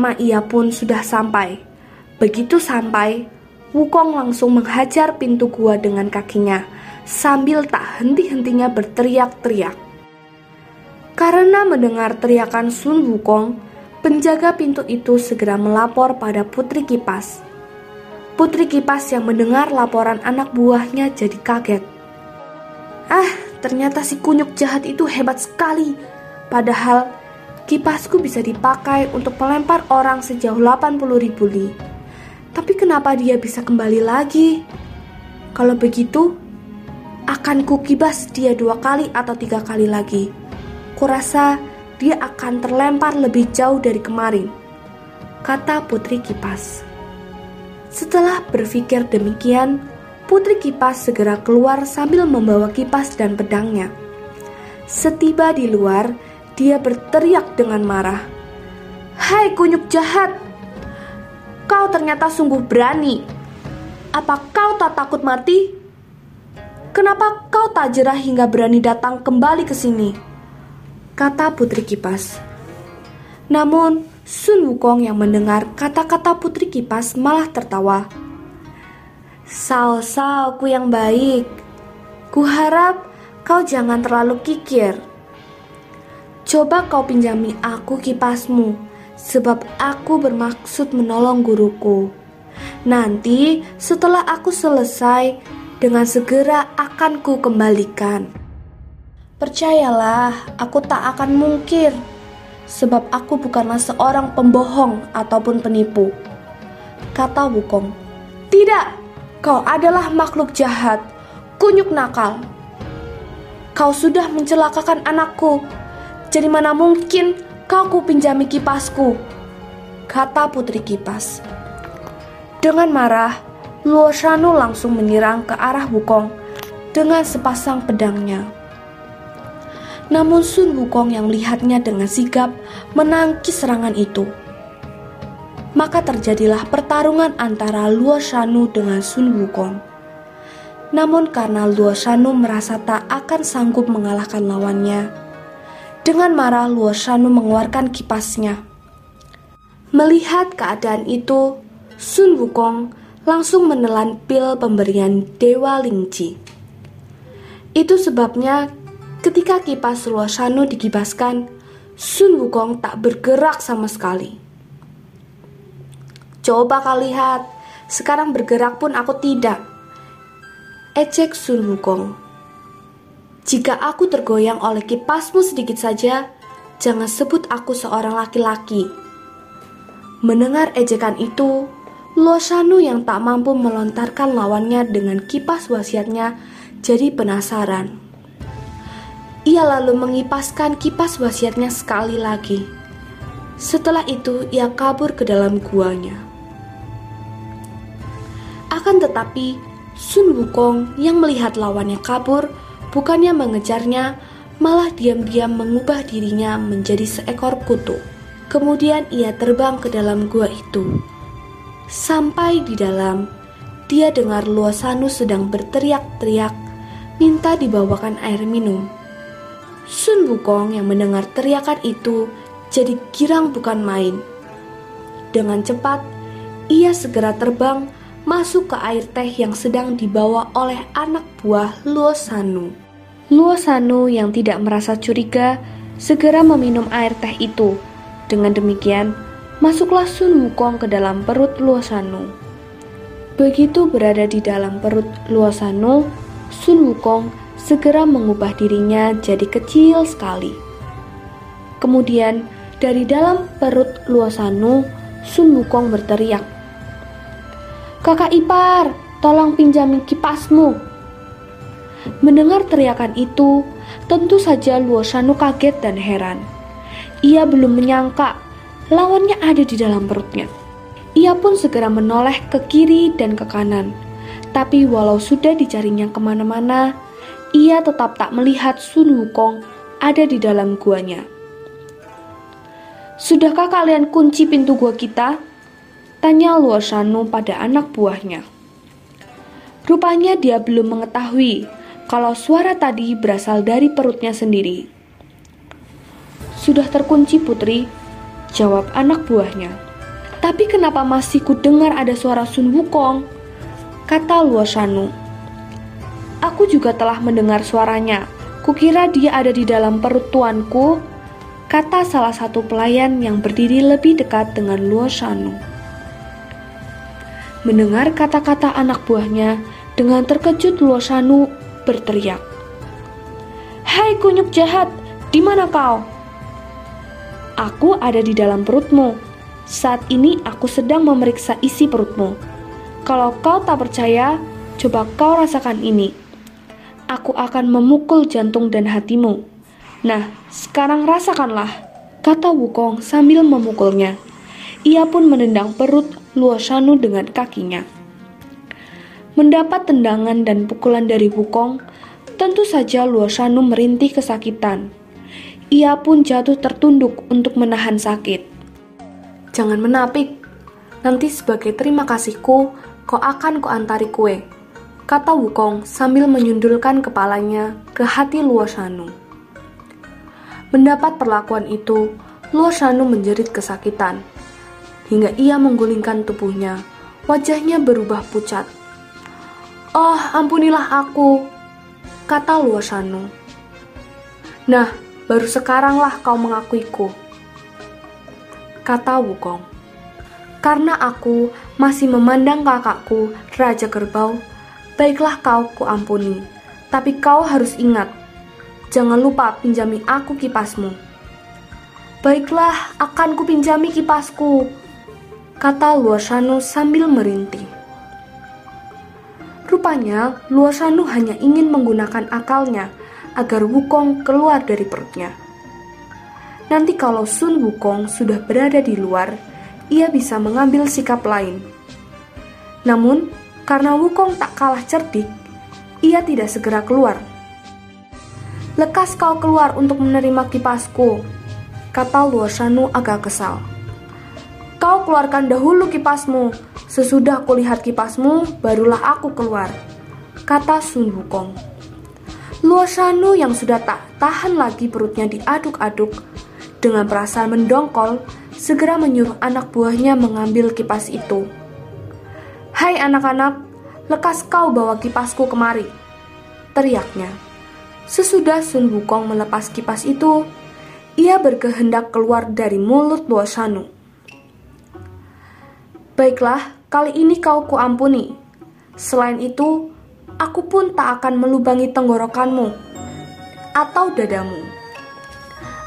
lama ia pun sudah sampai. Begitu sampai, Wukong langsung menghajar pintu gua dengan kakinya sambil tak henti-hentinya berteriak-teriak. Karena mendengar teriakan Sun Wukong, penjaga pintu itu segera melapor pada Putri Kipas. Putri Kipas yang mendengar laporan anak buahnya jadi kaget. Ah, ternyata si kunyuk jahat itu hebat sekali. Padahal Kipasku bisa dipakai untuk melempar orang sejauh 80 ribu li. Tapi kenapa dia bisa kembali lagi? Kalau begitu, akan kukibas dia dua kali atau tiga kali lagi. Kurasa dia akan terlempar lebih jauh dari kemarin, kata Putri Kipas. Setelah berpikir demikian, Putri Kipas segera keluar sambil membawa kipas dan pedangnya. Setiba di luar, dia berteriak dengan marah. Hai kunyuk jahat, kau ternyata sungguh berani. Apa kau tak takut mati? Kenapa kau tak jerah hingga berani datang kembali ke sini? Kata Putri Kipas. Namun, Sun Wukong yang mendengar kata-kata Putri Kipas malah tertawa. Sao-sao ku yang baik. Kuharap kau jangan terlalu kikir. Coba kau pinjami aku kipasmu, sebab aku bermaksud menolong guruku. Nanti setelah aku selesai, dengan segera akan ku kembalikan. Percayalah, aku tak akan mungkir, sebab aku bukanlah seorang pembohong ataupun penipu. Kata Wukong, Tidak, kau adalah makhluk jahat, kunyuk nakal. Kau sudah mencelakakan anakku, jadi mana mungkin kau ku pinjami kipasku? Kata putri kipas. Dengan marah, Luo Shanu langsung menyerang ke arah Wukong dengan sepasang pedangnya. Namun Sun Wukong yang melihatnya dengan sigap menangkis serangan itu. Maka terjadilah pertarungan antara Luo Shanu dengan Sun Wukong. Namun karena Luo Shanu merasa tak akan sanggup mengalahkan lawannya, dengan marah Luo Shanu mengeluarkan kipasnya. Melihat keadaan itu, Sun Wukong langsung menelan pil pemberian Dewa Lingji. Itu sebabnya ketika kipas Luo Shanu dikibaskan, Sun Wukong tak bergerak sama sekali. Coba kau lihat, sekarang bergerak pun aku tidak. Ecek Sun Wukong. Jika aku tergoyang oleh kipasmu sedikit saja, jangan sebut aku seorang laki-laki. Mendengar ejekan itu, Losanu yang tak mampu melontarkan lawannya dengan kipas wasiatnya jadi penasaran. Ia lalu mengipaskan kipas wasiatnya sekali lagi. Setelah itu, ia kabur ke dalam guanya. Akan tetapi, Sun Wukong yang melihat lawannya kabur bukannya mengejarnya, malah diam-diam mengubah dirinya menjadi seekor kutu. Kemudian ia terbang ke dalam gua itu. Sampai di dalam, dia dengar Luasanu sedang berteriak-teriak, minta dibawakan air minum. Sun Wukong yang mendengar teriakan itu jadi girang bukan main. Dengan cepat, ia segera terbang masuk ke air teh yang sedang dibawa oleh anak buah Luo Sanu. Luo Sanu yang tidak merasa curiga segera meminum air teh itu. Dengan demikian, masuklah Sun Wukong ke dalam perut Luo Sanu. Begitu berada di dalam perut Luo Sanu, Sun Wukong segera mengubah dirinya jadi kecil sekali. Kemudian, dari dalam perut Luo Sanu, Sun Wukong berteriak, Kakak ipar, tolong pinjamin kipasmu. Mendengar teriakan itu, tentu saja Luo Shanu kaget dan heran. Ia belum menyangka lawannya ada di dalam perutnya. Ia pun segera menoleh ke kiri dan ke kanan. Tapi walau sudah dicarinya ke mana-mana, ia tetap tak melihat Sun Wukong ada di dalam guanya. Sudahkah kalian kunci pintu gua kita? Tanya Luo Shanu pada anak buahnya. Rupanya dia belum mengetahui kalau suara tadi berasal dari perutnya sendiri. Sudah terkunci putri, jawab anak buahnya. Tapi kenapa masih ku dengar ada suara Sun Wukong? Kata Luo Shanu. Aku juga telah mendengar suaranya. Kukira dia ada di dalam perut tuanku. Kata salah satu pelayan yang berdiri lebih dekat dengan Luo Shanu. Mendengar kata-kata anak buahnya, dengan terkejut Luo Shanu berteriak. Hai kunyuk jahat, di mana kau? Aku ada di dalam perutmu, saat ini aku sedang memeriksa isi perutmu. Kalau kau tak percaya, coba kau rasakan ini. Aku akan memukul jantung dan hatimu. Nah, sekarang rasakanlah, kata Wukong sambil memukulnya. Ia pun menendang perut Luo Shanu dengan kakinya. Mendapat tendangan dan pukulan dari Wukong, tentu saja Luo Shanu merintih kesakitan. Ia pun jatuh tertunduk untuk menahan sakit. Jangan menapik. Nanti sebagai terima kasihku, kau akan kuantari kue. Kata Wukong sambil menyundulkan kepalanya ke hati Luo Shanu. Mendapat perlakuan itu, Luo Shanu menjerit kesakitan. Hingga ia menggulingkan tubuhnya, wajahnya berubah pucat. Oh, ampunilah aku, kata Luo Shanu. Nah, baru sekaranglah kau mengakuiku kata Wukong. Karena aku masih memandang kakakku, Raja Kerbau, baiklah kau kuampuni. Tapi kau harus ingat, jangan lupa pinjami aku kipasmu. Baiklah, akan kupinjami kipasku, kata Luoshanu sambil merintih. Rupanya, Luoshanu hanya ingin menggunakan akalnya agar Wukong keluar dari perutnya. Nanti kalau Sun Wukong sudah berada di luar, ia bisa mengambil sikap lain. Namun, karena Wukong tak kalah cerdik, ia tidak segera keluar. Lekas kau keluar untuk menerima kipasku, kata Luo Shanu agak kesal. Kau keluarkan dahulu kipasmu, sesudah kulihat kipasmu, barulah aku keluar, kata Sun Wukong. Luo Shanu yang sudah tak tahan lagi perutnya diaduk-aduk, dengan perasaan mendongkol, segera menyuruh anak buahnya mengambil kipas itu. Hai anak-anak, lekas kau bawa kipasku kemari, teriaknya. Sesudah Sun Wukong melepas kipas itu, ia berkehendak keluar dari mulut Luo Shanu. Baiklah, kali ini kau kuampuni. Selain itu, aku pun tak akan melubangi tenggorokanmu atau dadamu.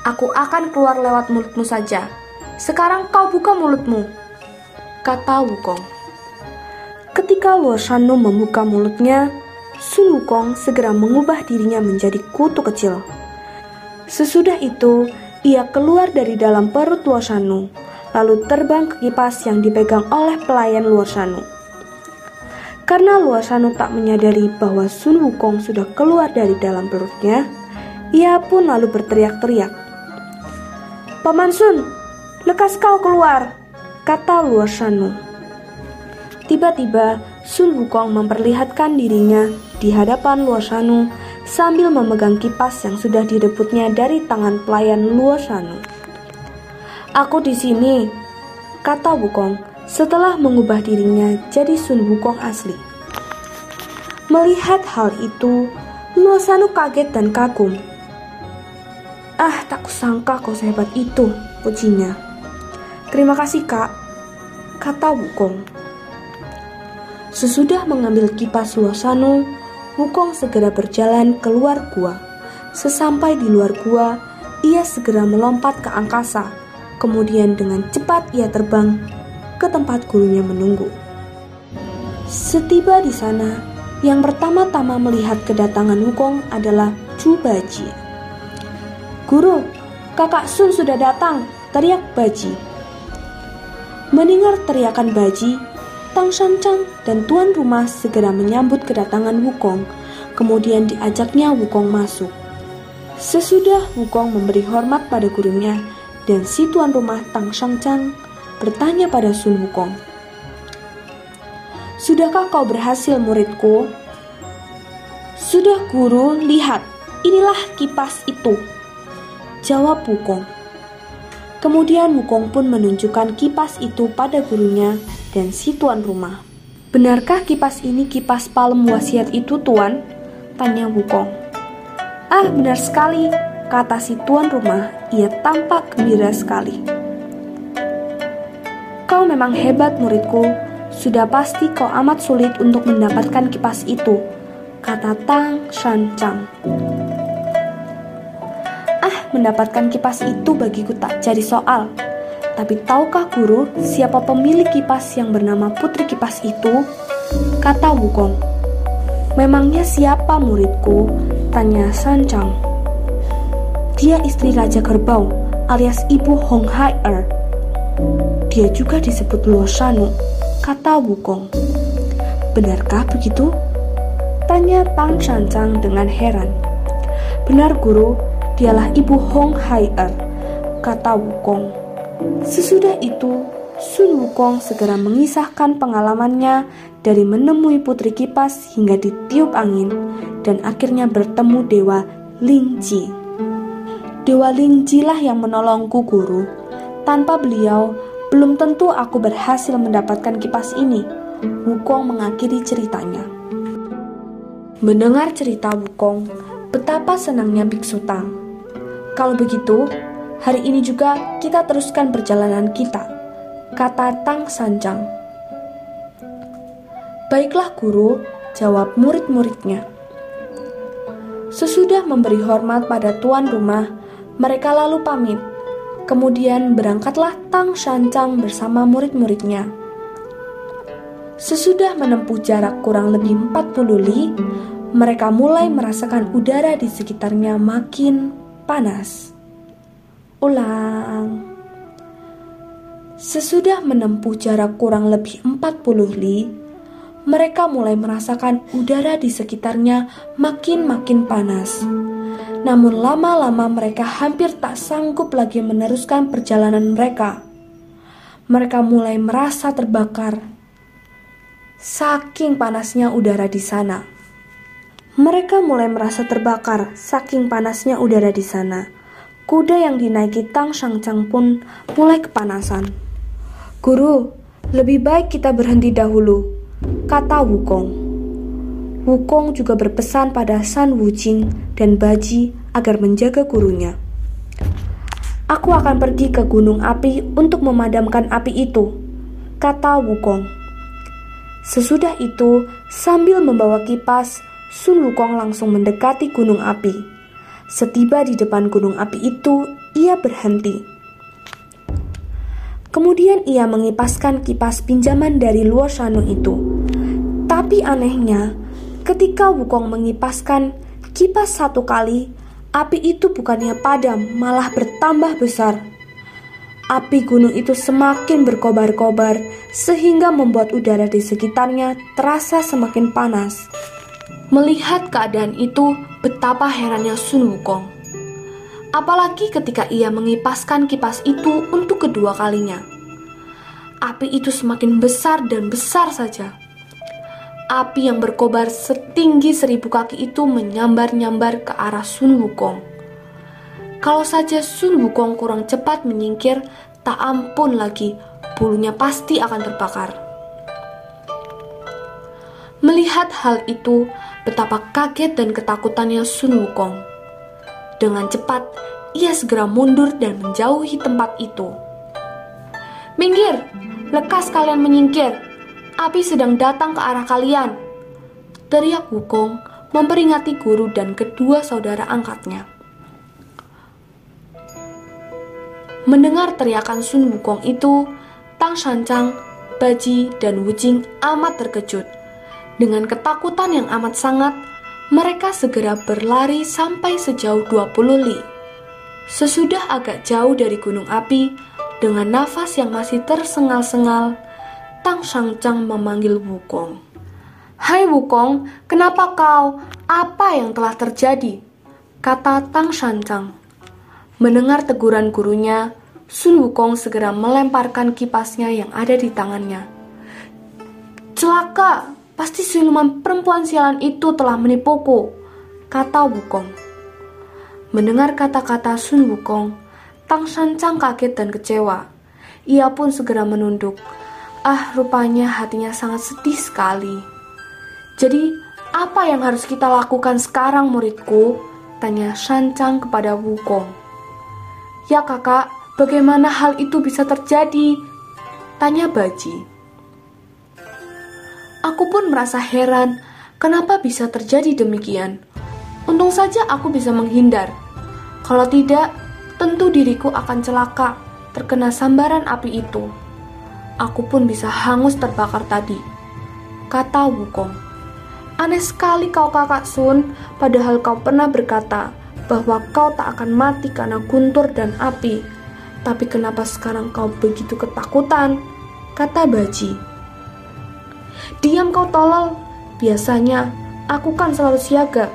Aku akan keluar lewat mulutmu saja. Sekarang kau buka mulutmu, kata Wukong. Ketika Luo membuka mulutnya, Sun Wukong segera mengubah dirinya menjadi kutu kecil. Sesudah itu, ia keluar dari dalam perut Luo lalu terbang ke kipas yang dipegang oleh pelayan Luo Shanu. Karena Luo Shanu tak menyadari bahwa Sun Wukong sudah keluar dari dalam perutnya, ia pun lalu berteriak-teriak. Paman Sun, lekas kau keluar, kata Luo Shanu. Tiba-tiba, Sun Wukong memperlihatkan dirinya di hadapan Luo Shanu sambil memegang kipas yang sudah direbutnya dari tangan pelayan Luo Shanu. Aku di sini, kata Wukong setelah mengubah dirinya jadi Sun Wukong asli. Melihat hal itu, Luo Shanu kaget dan kagum Ah, tak kusangka kau sehebat itu, pujinya. Terima kasih, Kak, kata Wukong. Sesudah mengambil kipas Luosano, Wukong segera berjalan keluar gua. Sesampai di luar gua, ia segera melompat ke angkasa. Kemudian dengan cepat ia terbang ke tempat gurunya menunggu. Setiba di sana, yang pertama-tama melihat kedatangan Wukong adalah Chu Baji. Guru, kakak Sun sudah datang, teriak Baji. Mendengar teriakan Baji, Tang Shanchang dan tuan rumah segera menyambut kedatangan Wukong. Kemudian diajaknya Wukong masuk. Sesudah Wukong memberi hormat pada gurunya dan si tuan rumah Tang Shanchang bertanya pada Sun Wukong, Sudahkah kau berhasil muridku? Sudah guru, lihat, inilah kipas itu. Jawab Wukong. Kemudian Wukong pun menunjukkan kipas itu pada gurunya dan si tuan rumah. Benarkah kipas ini kipas palem wasiat itu tuan? Tanya Wukong. Ah benar sekali, kata si tuan rumah. Ia tampak gembira sekali. Kau memang hebat muridku, sudah pasti kau amat sulit untuk mendapatkan kipas itu, kata Tang Shan mendapatkan kipas itu bagiku tak jadi soal. Tapi tahukah guru siapa pemilik kipas yang bernama Putri Kipas itu? Kata Wukong. Memangnya siapa muridku? Tanya Sanchang. Dia istri Raja Kerbau alias Ibu Hong Hai Er. Dia juga disebut Luo Shanu, kata Wukong. Benarkah begitu? Tanya Tang Shanchang dengan heran. Benar guru, dialah ibu Hong Hai Er, kata Wukong. Sesudah itu, Sun Wukong segera mengisahkan pengalamannya dari menemui putri kipas hingga ditiup angin dan akhirnya bertemu Dewa Lingji. Dewa Lingji lah yang menolongku guru. Tanpa beliau, belum tentu aku berhasil mendapatkan kipas ini. Wukong mengakhiri ceritanya. Mendengar cerita Wukong, betapa senangnya Biksu Tang. Kalau begitu, hari ini juga kita teruskan perjalanan kita, kata Tang Sanjang. Baiklah guru, jawab murid-muridnya. Sesudah memberi hormat pada tuan rumah, mereka lalu pamit. Kemudian berangkatlah Tang Shancang bersama murid-muridnya. Sesudah menempuh jarak kurang lebih 40 li, mereka mulai merasakan udara di sekitarnya makin panas. Ulang. Sesudah menempuh jarak kurang lebih 40 li, mereka mulai merasakan udara di sekitarnya makin-makin panas. Namun lama-lama mereka hampir tak sanggup lagi meneruskan perjalanan mereka. Mereka mulai merasa terbakar. Saking panasnya udara di sana. Mereka mulai merasa terbakar saking panasnya udara di sana. Kuda yang dinaiki Tang Shangchang pun mulai kepanasan. Guru, lebih baik kita berhenti dahulu, kata Wukong. Wukong juga berpesan pada San Wujing dan Baji agar menjaga gurunya. Aku akan pergi ke gunung api untuk memadamkan api itu, kata Wukong. Sesudah itu, sambil membawa kipas, Sun Wukong langsung mendekati gunung api. Setiba di depan gunung api itu, ia berhenti. Kemudian ia mengipaskan kipas pinjaman dari Luo Shanu itu. Tapi anehnya, ketika Wukong mengipaskan kipas satu kali, api itu bukannya padam, malah bertambah besar. Api gunung itu semakin berkobar-kobar, sehingga membuat udara di sekitarnya terasa semakin panas. Melihat keadaan itu, betapa herannya Sun Wukong. Apalagi ketika ia mengipaskan kipas itu untuk kedua kalinya. Api itu semakin besar dan besar saja. Api yang berkobar setinggi seribu kaki itu menyambar-nyambar ke arah Sun Wukong. Kalau saja Sun Wukong kurang cepat menyingkir, tak ampun lagi, bulunya pasti akan terbakar. Melihat hal itu, betapa kaget dan ketakutannya Sun Wukong. Dengan cepat, ia segera mundur dan menjauhi tempat itu. Minggir, lekas kalian menyingkir. Api sedang datang ke arah kalian. Teriak Wukong memperingati guru dan kedua saudara angkatnya. Mendengar teriakan Sun Wukong itu, Tang Shancang, Baji, dan Wujing amat terkejut dengan ketakutan yang amat sangat, mereka segera berlari sampai sejauh 20 li. Sesudah agak jauh dari gunung api, Dengan nafas yang masih tersengal-sengal, Tang Shangchang memanggil Wukong. Hai Wukong, kenapa kau? Apa yang telah terjadi? Kata Tang Shangchang. Mendengar teguran gurunya, Sun Wukong segera melemparkan kipasnya yang ada di tangannya. Celaka, pasti siluman perempuan sialan itu telah menipuku, kata Wukong. Mendengar kata-kata Sun Wukong, Tang Shancang kaget dan kecewa. Ia pun segera menunduk. Ah, rupanya hatinya sangat sedih sekali. Jadi, apa yang harus kita lakukan sekarang muridku? Tanya Shancang kepada Wukong. Ya kakak, bagaimana hal itu bisa terjadi? Tanya Baji. Aku pun merasa heran, kenapa bisa terjadi demikian. Untung saja aku bisa menghindar. Kalau tidak, tentu diriku akan celaka terkena sambaran api itu. Aku pun bisa hangus terbakar tadi. Kata Wukong. Aneh sekali kau kakak Sun, padahal kau pernah berkata bahwa kau tak akan mati karena guntur dan api. Tapi kenapa sekarang kau begitu ketakutan? Kata Baji. Diam kau tolol. Biasanya aku kan selalu siaga.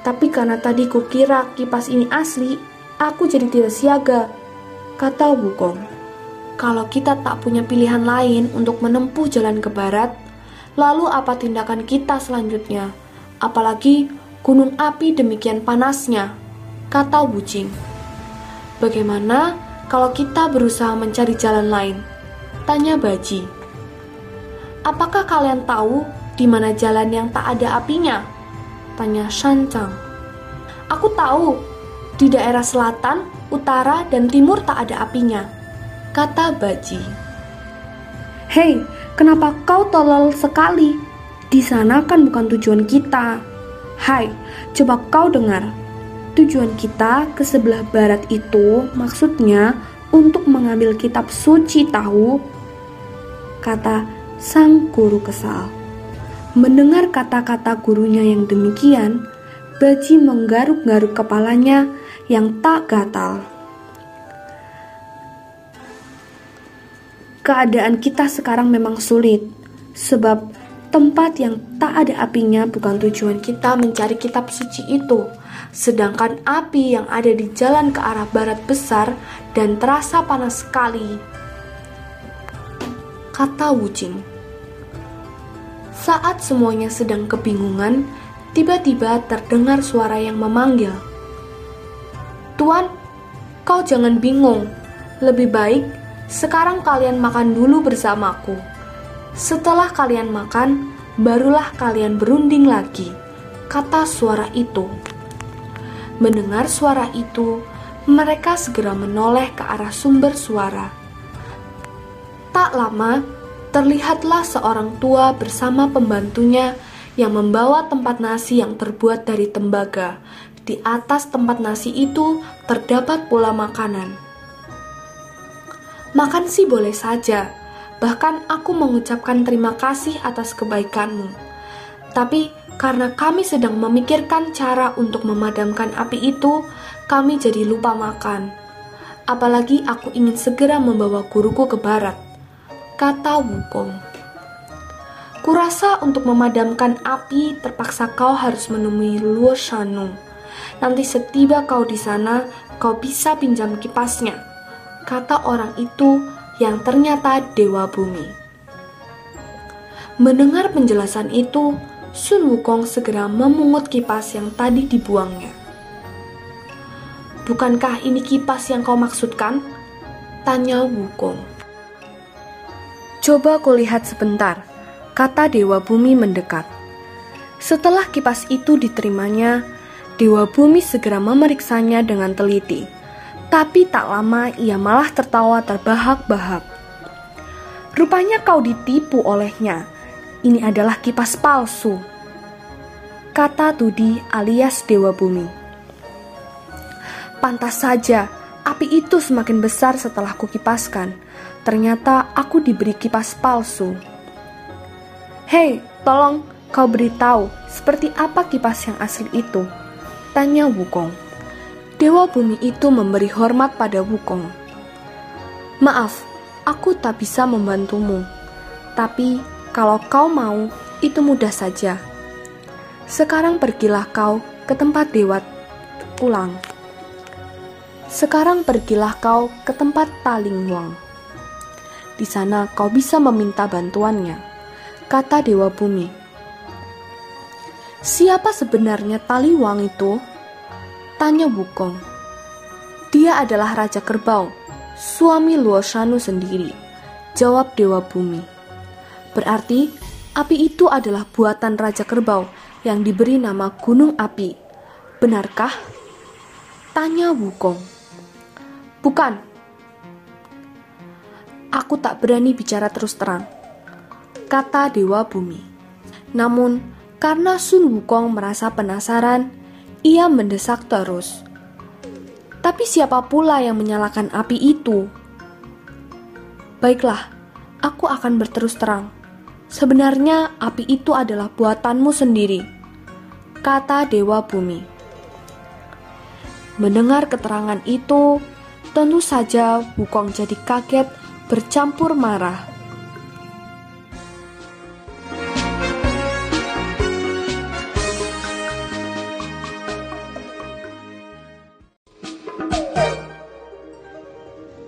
Tapi karena tadi kukira kipas ini asli, aku jadi tidak siaga. Kata Wukong. Kalau kita tak punya pilihan lain untuk menempuh jalan ke barat, lalu apa tindakan kita selanjutnya? Apalagi gunung api demikian panasnya, kata Wujing. Bagaimana kalau kita berusaha mencari jalan lain? Tanya Baji. Apakah kalian tahu di mana jalan yang tak ada apinya? Tanya Shancang. Aku tahu, di daerah selatan, utara, dan timur tak ada apinya. Kata Baji. Hei, kenapa kau tolol sekali? Di sana kan bukan tujuan kita. Hai, coba kau dengar. Tujuan kita ke sebelah barat itu maksudnya untuk mengambil kitab suci tahu. Kata sang guru kesal. Mendengar kata-kata gurunya yang demikian, Baji menggaruk-garuk kepalanya yang tak gatal. Keadaan kita sekarang memang sulit, sebab tempat yang tak ada apinya bukan tujuan kita mencari kitab suci itu, sedangkan api yang ada di jalan ke arah barat besar dan terasa panas sekali. Kata Wujing. Saat semuanya sedang kebingungan, tiba-tiba terdengar suara yang memanggil. Tuan, kau jangan bingung. Lebih baik sekarang kalian makan dulu bersamaku. Setelah kalian makan, barulah kalian berunding lagi, kata suara itu. Mendengar suara itu, mereka segera menoleh ke arah sumber suara. Tak lama, terlihatlah seorang tua bersama pembantunya yang membawa tempat nasi yang terbuat dari tembaga. Di atas tempat nasi itu terdapat pula makanan. Makan sih boleh saja, bahkan aku mengucapkan terima kasih atas kebaikanmu. Tapi karena kami sedang memikirkan cara untuk memadamkan api itu, kami jadi lupa makan. Apalagi aku ingin segera membawa guruku ke barat kata Wukong. Kurasa untuk memadamkan api terpaksa kau harus menemui Luo Shanu. Nanti setiba kau di sana, kau bisa pinjam kipasnya, kata orang itu yang ternyata Dewa Bumi. Mendengar penjelasan itu, Sun Wukong segera memungut kipas yang tadi dibuangnya. Bukankah ini kipas yang kau maksudkan? Tanya Wukong. Coba kau lihat sebentar, kata Dewa Bumi mendekat. Setelah kipas itu diterimanya, Dewa Bumi segera memeriksanya dengan teliti. Tapi tak lama ia malah tertawa terbahak-bahak. Rupanya kau ditipu olehnya. Ini adalah kipas palsu. Kata Tudi alias Dewa Bumi. Pantas saja, api itu semakin besar setelah kukipaskan Ternyata aku diberi kipas palsu. Hei, tolong kau beritahu seperti apa kipas yang asli itu? Tanya Wukong. Dewa bumi itu memberi hormat pada Wukong. Maaf, aku tak bisa membantumu. Tapi kalau kau mau, itu mudah saja. Sekarang pergilah kau ke tempat dewa pulang. Sekarang pergilah kau ke tempat Taling Wang. Di sana kau bisa meminta bantuannya, kata Dewa Bumi. Siapa sebenarnya Taliwang itu? Tanya Wukong. Dia adalah Raja Kerbau, suami Luo Shanu sendiri, jawab Dewa Bumi. Berarti api itu adalah buatan Raja Kerbau yang diberi nama Gunung Api. Benarkah? Tanya Wukong. Bukan. Aku tak berani bicara terus terang, kata Dewa Bumi. Namun, karena Sun Wukong merasa penasaran, ia mendesak terus. Tapi siapa pula yang menyalakan api itu? Baiklah, aku akan berterus terang. Sebenarnya api itu adalah buatanmu sendiri, kata Dewa Bumi. Mendengar keterangan itu, tentu saja Wukong jadi kaget bercampur marah.